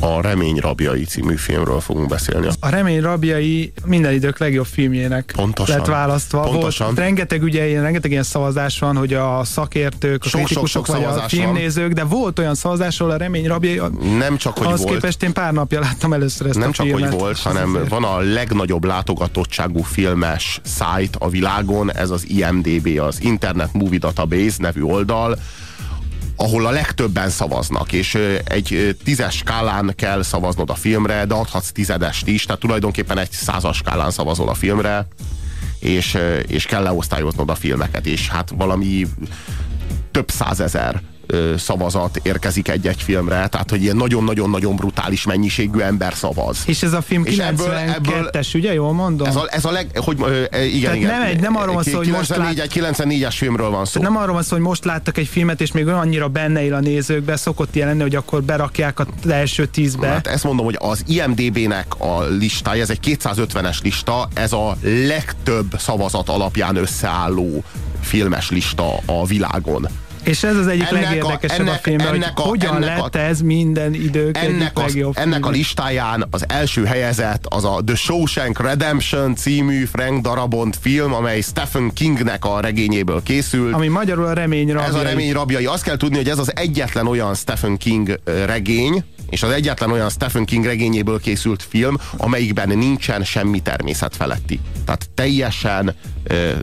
a Remény rabjai című filmről fogunk beszélni. A Remény rabjai minden idők legjobb filmjének Pontosan. lett választva. Pontosan. Volt, rengeteg, ugye, ilyen, rengeteg ilyen szavazás van, hogy a szakértők, a Sok, kritikusok sok, sok vagy a filmnézők, de volt olyan szavazás, ahol a Remény rabjai, Nem csak, hogy ahhoz volt, képest én pár napja láttam először ezt nem a csak, filmet. hogy volt, hanem azért- van a legnagyobb látogatottságú filmes szájt a világon, ez az IMDB, az Internet Movie Database nevű oldal, ahol a legtöbben szavaznak, és egy tízes skálán kell szavaznod a filmre, de adhatsz tizedest is, tehát tulajdonképpen egy százas skálán szavazol a filmre, és, és kell leosztályoznod a filmeket, és hát valami több százezer szavazat érkezik egy-egy filmre, tehát hogy ilyen nagyon-nagyon-nagyon brutális mennyiségű ember szavaz. És ez a film És ebből- 92-es, ugye? Jól mondom? Ez a, ez a leg, hogy, e, igen, igen. nem egy- nem arról van szó, hogy most 94, egy 94-es filmről van szó. Nem arról van szó, hogy most láttak egy filmet, és még annyira benne él a nézőkbe, szokott ilyen lenni, hogy akkor berakják az első tízbe. Hát ezt mondom, hogy az IMDB-nek a listája, ez egy 250-es lista, ez a legtöbb szavazat alapján összeálló filmes lista a világon. És ez az egyik Ennek a- legérdekesebb a, ennek- filmben, hogy ennek a- hogyan ennek a- lett ez minden idők Ennek, egyik az, legjobb ennek a listáján az első helyezett az a The Shawshank Redemption című Frank Darabont film, amely Stephen Kingnek a regényéből készült. Ami magyarul a remény rabjai. Ez a remény rabjai. Azt kell tudni, hogy ez az egyetlen olyan Stephen King regény, és az egyetlen olyan Stephen King regényéből készült film, amelyikben nincsen semmi természet feletti. Tehát teljesen,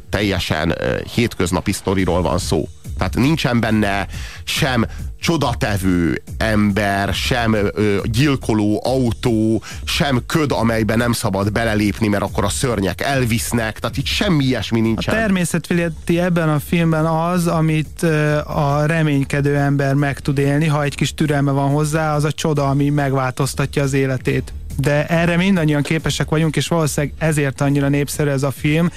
teljesen hétköznapi sztoriról van szó. Tehát nincsen benne sem csodatevő ember, sem ö, gyilkoló autó, sem köd, amelybe nem szabad belelépni, mert akkor a szörnyek elvisznek. Tehát itt semmi ilyesmi A nincsen. természetfileti ebben a filmben az, amit ö, a reménykedő ember meg tud élni, ha egy kis türelme van hozzá, az a csoda, ami megváltoztatja az életét. De erre mindannyian képesek vagyunk, és valószínűleg ezért annyira népszerű ez a film.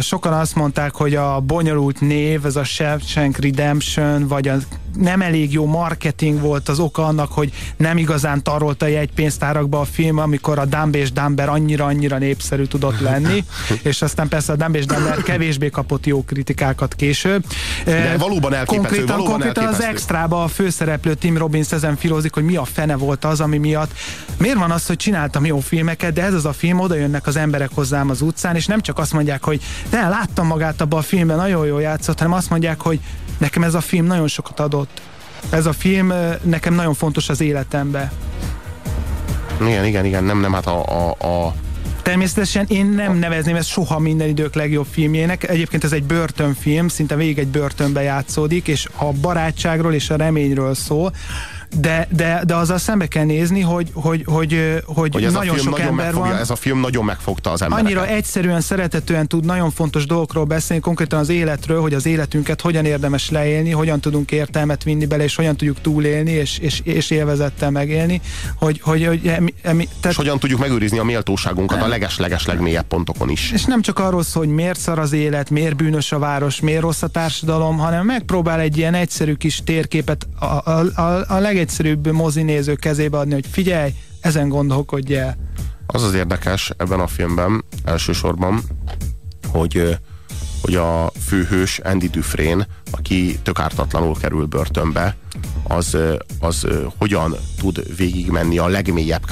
Sokan azt mondták, hogy a bonyolult név, ez a Shawshank Redemption, vagy a nem elég jó marketing volt az oka annak, hogy nem igazán tarolta a jegypénztárakba a film, amikor a Dumb és Dumber annyira-annyira népszerű tudott lenni, és aztán persze a Dumb és Dumber kevésbé kapott jó kritikákat később. De valóban elképesztő, Konkrétan, valóban konkrétan az elképesztő. extrába a főszereplő Tim Robbins ezen filózik, hogy mi a fene volt az, ami miatt. Miért van az, hogy csináltam jó filmeket, de ez az a film, oda jönnek az emberek hozzám az utcán, és nem csak azt mondják, hogy de láttam magát abban a filmben, nagyon jól játszott, hanem azt mondják, hogy nekem ez a film nagyon sokat adott. Ez a film nekem nagyon fontos az életembe. Igen, igen, igen, nem, nem, hát a, a, a Természetesen én nem nevezném ezt soha minden idők legjobb filmjének. Egyébként ez egy börtönfilm, szinte végig egy börtönbe játszódik, és a barátságról és a reményről szól. De, de, de azzal szembe kell nézni, hogy, hogy, hogy, hogy, hogy ez nagyon a film sok nagyon ember megfogja, van. ez a film nagyon megfogta az embereket. Annyira egyszerűen, szeretetően tud nagyon fontos dolgokról beszélni, konkrétan az életről, hogy az életünket hogyan érdemes leélni, hogyan tudunk értelmet vinni bele, és hogyan tudjuk túlélni, és, és, és élvezettel megélni, hogy, hogy, hogy emi, emi, És tehát, hogyan tudjuk megőrizni a méltóságunkat a leges-leges legmélyebb pontokon is. és nem csak arról szól, hogy miért szar az élet, miért bűnös a város, miért rossz a társadalom, hanem megpróbál egy ilyen egyszerű kis térképet a, a, a, a legegyszerűbb mozinéző kezébe adni, hogy figyelj, ezen gondolkodj el. Az az érdekes ebben a filmben elsősorban, hogy, hogy a főhős Andy Dufresne, aki tök ártatlanul kerül börtönbe, az, az hogyan tud végigmenni a legmélyebb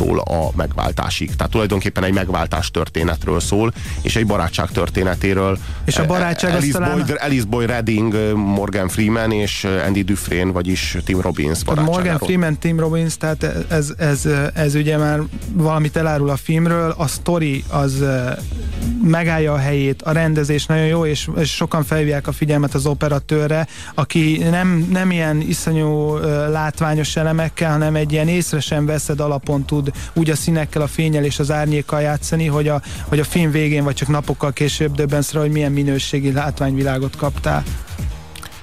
kárhozattól a megváltásig. Tehát tulajdonképpen egy megváltás történetről szól, és egy barátság történetéről. És a barátság az Alice, talán- Boyd, Alice Boy Redding, Morgan Freeman és Andy Dufresne, vagyis Tim Robbins barátságáról. Morgan Freeman, Tim Robbins, tehát ez, ez, ez ugye már valamit elárul a filmről, a story az megállja a helyét, a rendezés nagyon jó, és, és sokan felhívják a figyelmet az operatőrre, aki nem, nem ilyen iszonyú látványos elemekkel, hanem egy ilyen észre sem veszed alapon tud úgy a színekkel, a fényel és az árnyékkal játszani, hogy a, hogy a film végén vagy csak napokkal később döbbensz rá, hogy milyen minőségi látványvilágot kaptál.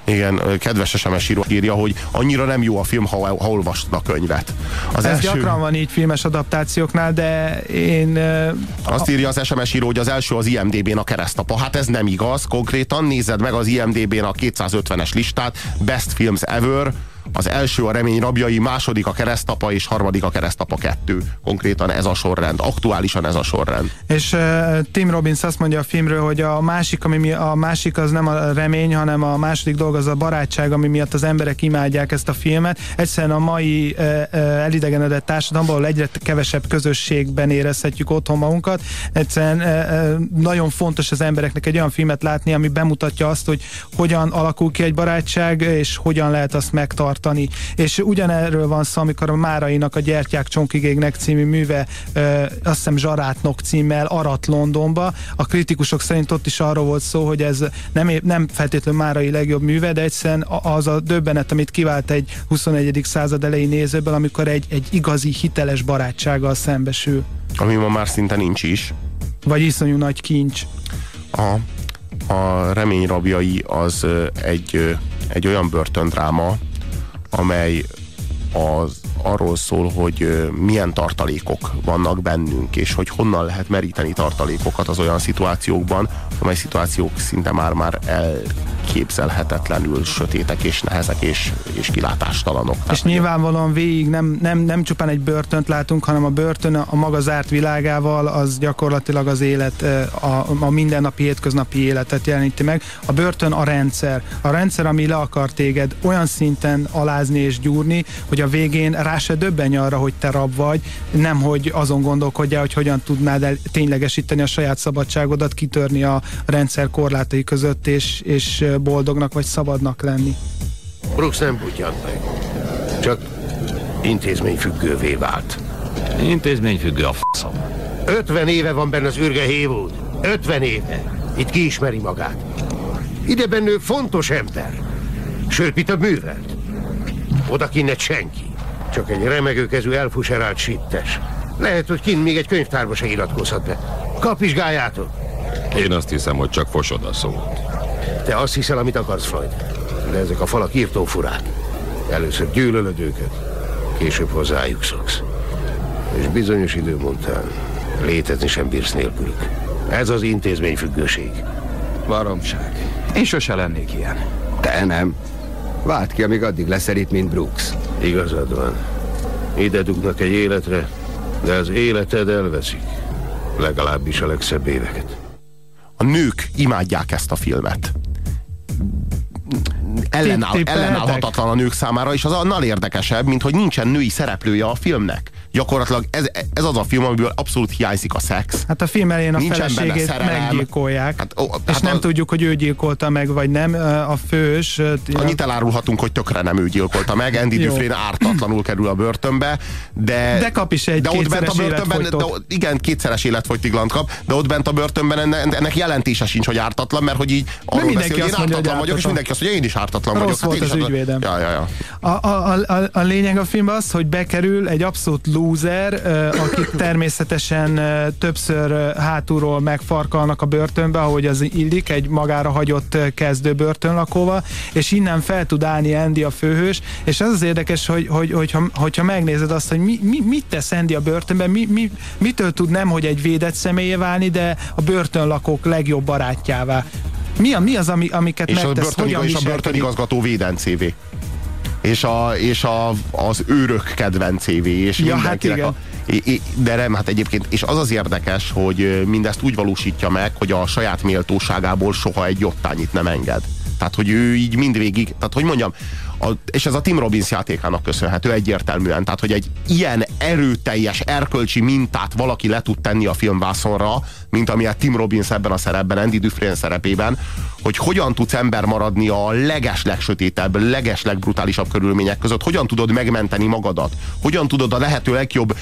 Igen, kedves SMS író írja, hogy annyira nem jó a film, ha, ha olvastad a könyvet. Az Ez gyakran van így filmes adaptációknál, de én Azt írja az SMS író, hogy az első az IMDB-n a keresztapa. Hát ez nem igaz, konkrétan nézed meg az IMDB-n a 250-es listát, Best Films Ever, az első a remény rabjai, második a keresztapa, és harmadik a keresztapa kettő. Konkrétan ez a sorrend, aktuálisan ez a sorrend. És uh, Tim Robbins azt mondja a filmről, hogy a másik, ami mi, a másik az nem a remény, hanem a második dolog az a barátság, ami miatt az emberek imádják ezt a filmet. Egyszerűen a mai uh, uh, elidegenedett társadalomban, ahol egyre kevesebb közösségben érezhetjük otthon magunkat, egyszerűen uh, nagyon fontos az embereknek egy olyan filmet látni, ami bemutatja azt, hogy hogyan alakul ki egy barátság, és hogyan lehet azt megtartani. És ugyanerről van szó, amikor a Márainak a Gyertyák Csonkigégnek című műve, ö, azt hiszem Zsarátnok címmel arat Londonba. A kritikusok szerint ott is arról volt szó, hogy ez nem, nem feltétlenül Márai legjobb műve, de egyszerűen az a döbbenet, amit kivált egy 21. század elejé nézőből, amikor egy, egy igazi hiteles barátsággal szembesül. Ami ma már szinte nincs is. Vagy iszonyú nagy kincs. A, a remény rabjai az egy, egy olyan börtöndráma, amely az arról szól, hogy milyen tartalékok vannak bennünk, és hogy honnan lehet meríteni tartalékokat az olyan szituációkban, amely szituációk szinte már-már elképzelhetetlenül sötétek és nehezek és, és kilátástalanok. És Tehát, nyilvánvalóan végig nem, nem, nem csupán egy börtönt látunk, hanem a börtön a maga zárt világával az gyakorlatilag az élet, a, a mindennapi hétköznapi életet jeleníti meg. A börtön a rendszer. A rendszer, ami le akar téged olyan szinten alázni és gyúrni, hogy a végén rá se döbbenj arra, hogy te rab vagy, nem hogy azon gondolkodjál, hogy hogyan tudnád el ténylegesíteni a saját szabadságodat, kitörni a rendszer korlátai között, és, és boldognak vagy szabadnak lenni. Brooks nem butyant meg. Csak intézményfüggővé vált. Intézményfüggő a faszom. 50 éve van benne az ürge Haywood. 50 éve. Itt kiismeri magát. Ide bennő fontos ember. Sőt, mit a művelt. Oda kinne senki. Csak egy remegőkezű elfuserált sittes. Lehet, hogy kint még egy könyvtárba se iratkozhat be. Kapizsgáljátok! Én azt hiszem, hogy csak fosod a szót. Te azt hiszel, amit akarsz, Freud. De ezek a falak írtó furák. Először gyűlölöd őket, később hozzájuk szoksz. És bizonyos idő után létezni sem bírsz nélkülük. Ez az intézményfüggőség. Baromság. Én sose lennék ilyen. Te nem. Vált ki, amíg addig leszel itt, mint Brooks. Igazad van. Ide dugnak egy életre, de az életed elveszik. Legalábbis a legszebb éveket. A nők imádják ezt a filmet. Ellenáll, ellenállhatatlan a nők számára, és az annál érdekesebb, mint hogy nincsen női szereplője a filmnek gyakorlatilag ez, ez az a film, amiből abszolút hiányzik a szex. Hát a film elején a Nincsen feleségét meggyilkolják, hát, ó, és hát nem a, tudjuk, hogy ő gyilkolta meg, vagy nem. A fős... Annyit elárulhatunk, hogy tökre nem ő gyilkolta meg, Andy Dufresne ártatlanul kerül a börtönbe, de... De kap is egy de ott bent a börtönben, de, Igen, kétszeres életfogytiglant kap, de ott bent a börtönben ennek, ennek jelentése sincs, hogy ártatlan, mert hogy így arról beszél, hogy én ártatlan mondja, vagyok, és mindenki azt mondja, én is ártatlan Rossz vagyok. Volt hát az ügyvédem. Ja, ja, ja. A, a, a, a lényeg a filmben az, hogy bekerül egy abszolút lúzer, akik természetesen többször hátulról megfarkalnak a börtönbe, ahogy az illik, egy magára hagyott kezdő börtönlakóval, és innen fel tud állni Andy a főhős, és az az érdekes, hogy, hogy, hogyha, hogyha megnézed azt, hogy mi, mi, mit tesz Andy a börtönben, mi, mi, mitől tud nem, hogy egy védett személyé válni, de a börtönlakók legjobb barátjává. Mi, a, mi az, ami, amiket és megtesz? És a börtönigazgató védencévé és, a, és a, az őrök kedvencévé, és ja, hát igen. a, de nem, hát egyébként, és az az érdekes, hogy mindezt úgy valósítja meg, hogy a saját méltóságából soha egy jottányit nem enged. Tehát, hogy ő így mindvégig, tehát hogy mondjam, a, és ez a Tim Robbins játékának köszönhető egyértelműen. Tehát, hogy egy ilyen erőteljes, erkölcsi mintát valaki le tud tenni a filmvászonra, mint amilyen Tim Robbins ebben a szerepben, Andy Dufresne szerepében, hogy hogyan tudsz ember maradni a leges legsötétebb, körülmények között, hogyan tudod megmenteni magadat, hogyan tudod a lehető legjobb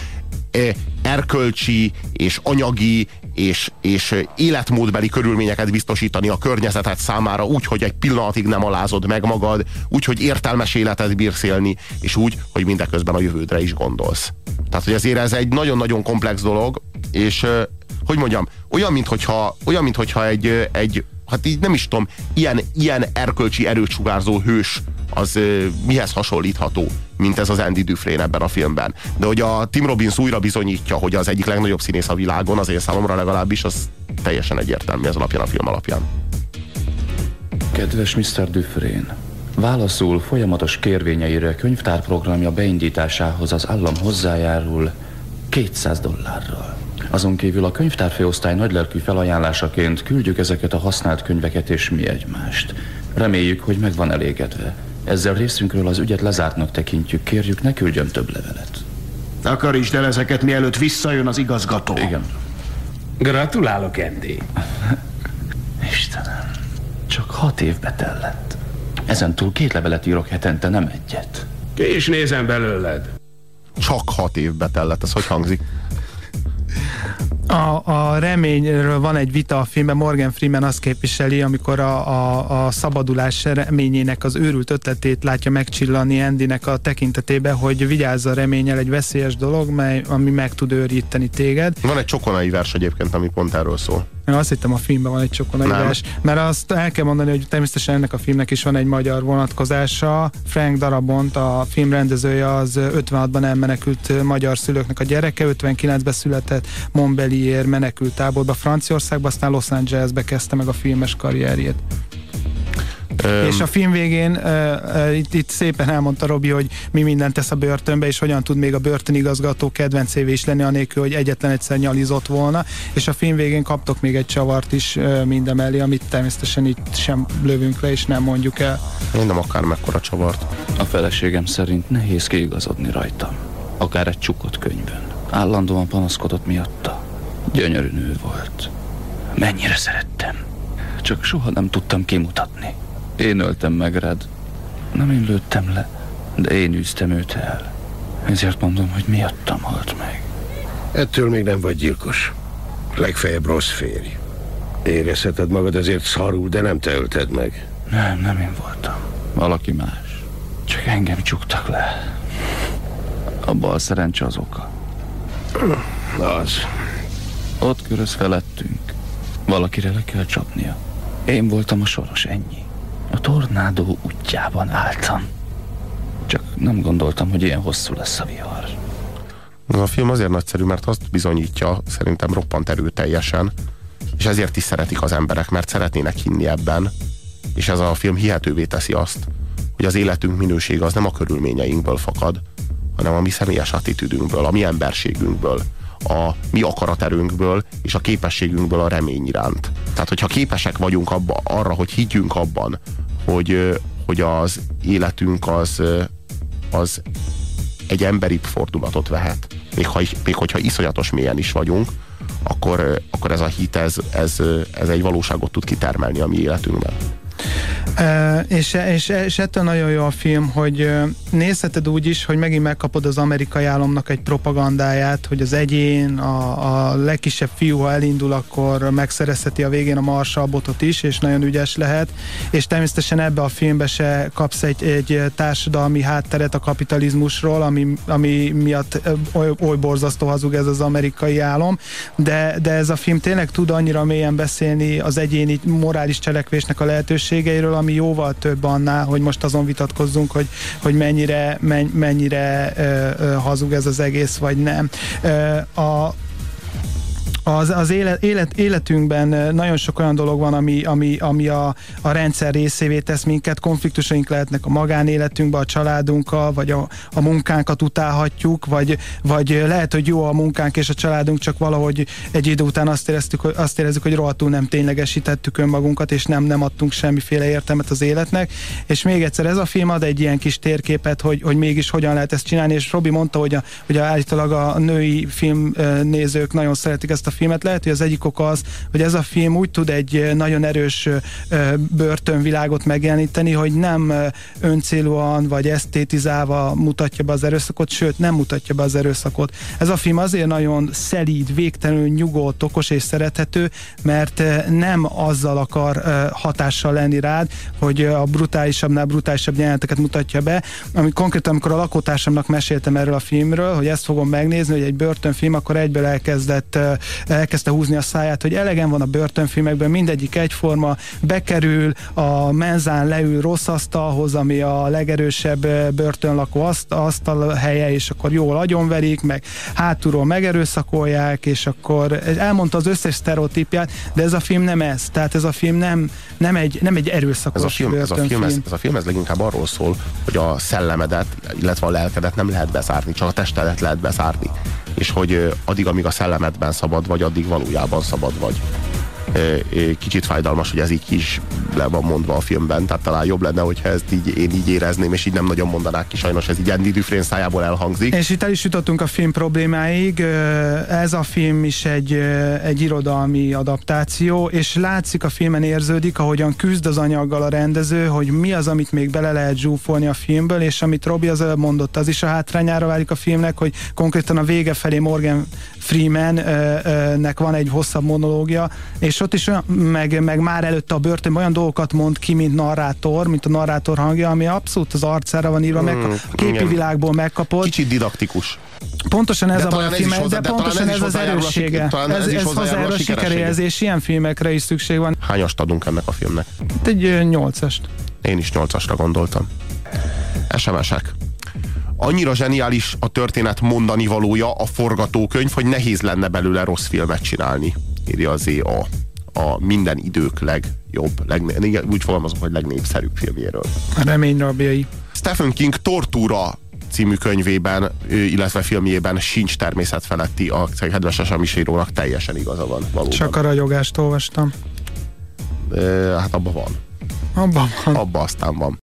erkölcsi és anyagi és, és életmódbeli körülményeket biztosítani a környezetet számára úgy, hogy egy pillanatig nem alázod meg magad, úgy, hogy értelmes életet bírsz élni, és úgy, hogy mindeközben a jövődre is gondolsz. Tehát, hogy azért ez egy nagyon-nagyon komplex dolog, és hogy mondjam, olyan, mintha, olyan, mintha egy, egy hát így nem is tudom, ilyen, ilyen erkölcsi erőt sugárzó hős az mihez hasonlítható, mint ez az Andy Dufresne ebben a filmben. De hogy a Tim Robbins újra bizonyítja, hogy az egyik legnagyobb színész a világon, az én számomra legalábbis, az teljesen egyértelmű ez alapján a film alapján. Kedves Mr. Dufresne, Válaszul folyamatos kérvényeire könyvtárprogramja beindításához az állam hozzájárul 200 dollárral. Azon kívül a könyvtárfőosztály nagylelkű felajánlásaként küldjük ezeket a használt könyveket és mi egymást. Reméljük, hogy meg van elégedve. Ezzel részünkről az ügyet lezártnak tekintjük, kérjük, ne küldjön több levelet. Akarítsd el ezeket, mielőtt visszajön az igazgató. Igen. Gratulálok, Andy. Istenem, csak hat évbe tellett. Ezen túl két levelet írok hetente, nem egyet. Ki is nézem belőled. Csak hat évbe tellett, ez hogy hangzik? A, a reményről van egy vita a filmben, Morgan Freeman azt képviseli, amikor a, a, a szabadulás reményének az őrült ötletét látja megcsillani Andynek a tekintetébe, hogy vigyázz a reményel egy veszélyes dolog, mely, ami meg tud őríteni téged. Van egy csokonai vers egyébként, ami pont erről szól. Én azt hittem a filmben van egy csokonai vers, mert azt el kell mondani, hogy természetesen ennek a filmnek is van egy magyar vonatkozása. Frank Darabont, a film rendezője, az 56-ban elmenekült magyar szülőknek a gyereke, 59-ben született Montbellier menekült táborba Franciaországba, aztán Los Angelesbe kezdte meg a filmes karrierjét. Um, és a film végén uh, uh, itt, itt szépen elmondta Robi, hogy mi mindent tesz a börtönbe, és hogyan tud még a börtönigazgató kedvencévé is lenni, anélkül, hogy egyetlen egyszer nyalizott volna. És a film végén kaptok még egy csavart is uh, mindemellé, amit természetesen itt sem lövünk le, és nem mondjuk el. Én nem akár mekkora csavart. A feleségem szerint nehéz kiigazodni rajta. Akár egy csukott könyvön. Állandóan panaszkodott miatta. Gyönyörű nő volt. Mennyire szerettem. Csak soha nem tudtam kimutatni. Én öltem meg rád. Nem én lőttem le, de én űztem őt el. Ezért mondom, hogy miattam halt meg. Ettől még nem vagy gyilkos. Legfeljebb rossz férj. Érezheted magad ezért szarul, de nem te ölted meg. Nem, nem én voltam. Valaki más. Csak engem csuktak le. A bal szerencse az oka. Az. Ott köröz felettünk. Valakire le kell csapnia. Én voltam a soros, ennyi. A tornádó útjában álltam. Csak nem gondoltam, hogy ilyen hosszú lesz a vihar. A film azért nagyszerű, mert azt bizonyítja, szerintem roppant erőteljesen, és ezért is szeretik az emberek, mert szeretnének hinni ebben, és ez a film hihetővé teszi azt, hogy az életünk minősége az nem a körülményeinkből fakad, hanem a mi személyes attitűdünkből, a mi emberségünkből, a mi akaraterőnkből és a képességünkből a remény iránt. Tehát, hogyha képesek vagyunk abba, arra, hogy higgyünk abban, hogy, hogy az életünk az, az egy emberi fordulatot vehet. Még, ha, még hogyha iszonyatos mélyen is vagyunk, akkor, akkor ez a hit, ez, ez, ez egy valóságot tud kitermelni a mi életünkben. És, és, és ettől nagyon jó a film, hogy nézheted úgy is, hogy megint megkapod az amerikai államnak egy propagandáját, hogy az egyén, a, a legkisebb fiú, ha elindul, akkor megszerezheti a végén a marsalbotot is, és nagyon ügyes lehet, és természetesen ebbe a filmbe se kapsz egy, egy társadalmi hátteret a kapitalizmusról, ami, ami miatt oly, oly borzasztó hazug ez az amerikai állam, de, de ez a film tényleg tud annyira mélyen beszélni az egyéni morális cselekvésnek a lehetőségeiről, ami jóval több annál, hogy most azon vitatkozzunk, hogy, hogy mennyire, mennyire ö, ö, hazug ez az egész, vagy nem. Ö, a, az, az élet, élet, életünkben nagyon sok olyan dolog van, ami, ami, ami a, a rendszer részévé tesz minket, konfliktusaink lehetnek a magánéletünkben, a családunkkal, vagy a, a munkánkat utálhatjuk, vagy, vagy lehet, hogy jó a munkánk és a családunk, csak valahogy egy idő után azt, éreztük, azt érezzük, hogy rohadtul nem ténylegesítettük önmagunkat, és nem, nem adtunk semmiféle értelmet az életnek. És még egyszer ez a film ad egy ilyen kis térképet, hogy, hogy mégis hogyan lehet ezt csinálni, és Robi mondta, hogy, a, hogy állítólag a női filmnézők nagyon szeretik ezt a filmet. Lehet, hogy az egyik oka az, hogy ez a film úgy tud egy nagyon erős börtönvilágot megjeleníteni, hogy nem öncélúan vagy esztétizálva mutatja be az erőszakot, sőt nem mutatja be az erőszakot. Ez a film azért nagyon szelíd, végtelenül nyugodt, okos és szerethető, mert nem azzal akar hatással lenni rád, hogy a brutálisabbnál brutálisabb jeleneteket mutatja be, ami konkrétan, amikor a lakótársamnak meséltem erről a filmről, hogy ezt fogom megnézni, hogy egy börtönfilm, akkor egyből elkezdett elkezdte húzni a száját, hogy elegen van a börtönfilmekben, mindegyik egyforma, bekerül, a menzán leül rossz asztalhoz, ami a legerősebb börtönlakó aszt, asztal helye, és akkor jól agyonverik, meg hátulról megerőszakolják, és akkor elmondta az összes sztereotípját, de ez a film nem ez. Tehát ez a film nem, nem, egy, nem egy erőszakos ez a film, ez a film, ez, ez a film ez leginkább arról szól, hogy a szellemedet, illetve a lelkedet nem lehet bezárni, csak a testedet lehet bezárni. És hogy addig, amíg a szellemedben szabad vagy, addig valójában szabad vagy kicsit fájdalmas, hogy ez így is le van mondva a filmben, tehát talán jobb lenne, hogyha ezt így, én így érezném, és így nem nagyon mondanák ki, sajnos ez így Andy Dufresne szájából elhangzik. És itt el is jutottunk a film problémáig, ez a film is egy, egy irodalmi adaptáció, és látszik a filmen érződik, ahogyan küzd az anyaggal a rendező, hogy mi az, amit még bele lehet zsúfolni a filmből, és amit Robi az előbb mondott, az is a hátrányára válik a filmnek, hogy konkrétan a vége felé Morgan Freeman-nek van egy hosszabb monológia, és ott is meg, meg már előtte a börtön olyan dolgokat mond ki, mint narrátor, mint a narrátor hangja, ami abszolút az arcára van írva, meg, a képi igen. világból megkapott. Kicsit didaktikus. Pontosan ez de a baj a film, de, de pontosan ez, ez az erőssége. Ez, ez, ez hozzájárul a sikeréhez, és ilyen filmekre is szükség van. Hányast adunk ennek a filmnek? Egy nyolcast. Én is nyolcasra gondoltam. SMS-ek annyira zseniális a történet mondani valója, a forgatókönyv, hogy nehéz lenne belőle rossz filmet csinálni, írja az EA a minden idők legjobb, leg, úgy fogalmazom, hogy legnépszerűbb filmjéről. A remény rabjai. Stephen King Tortúra című könyvében, illetve filmjében sincs természetfeletti, a kedves Esamisírónak teljesen igaza van. Valóban. Csak a ragyogást olvastam. E, hát abban van. Abban van. Abban aztán van.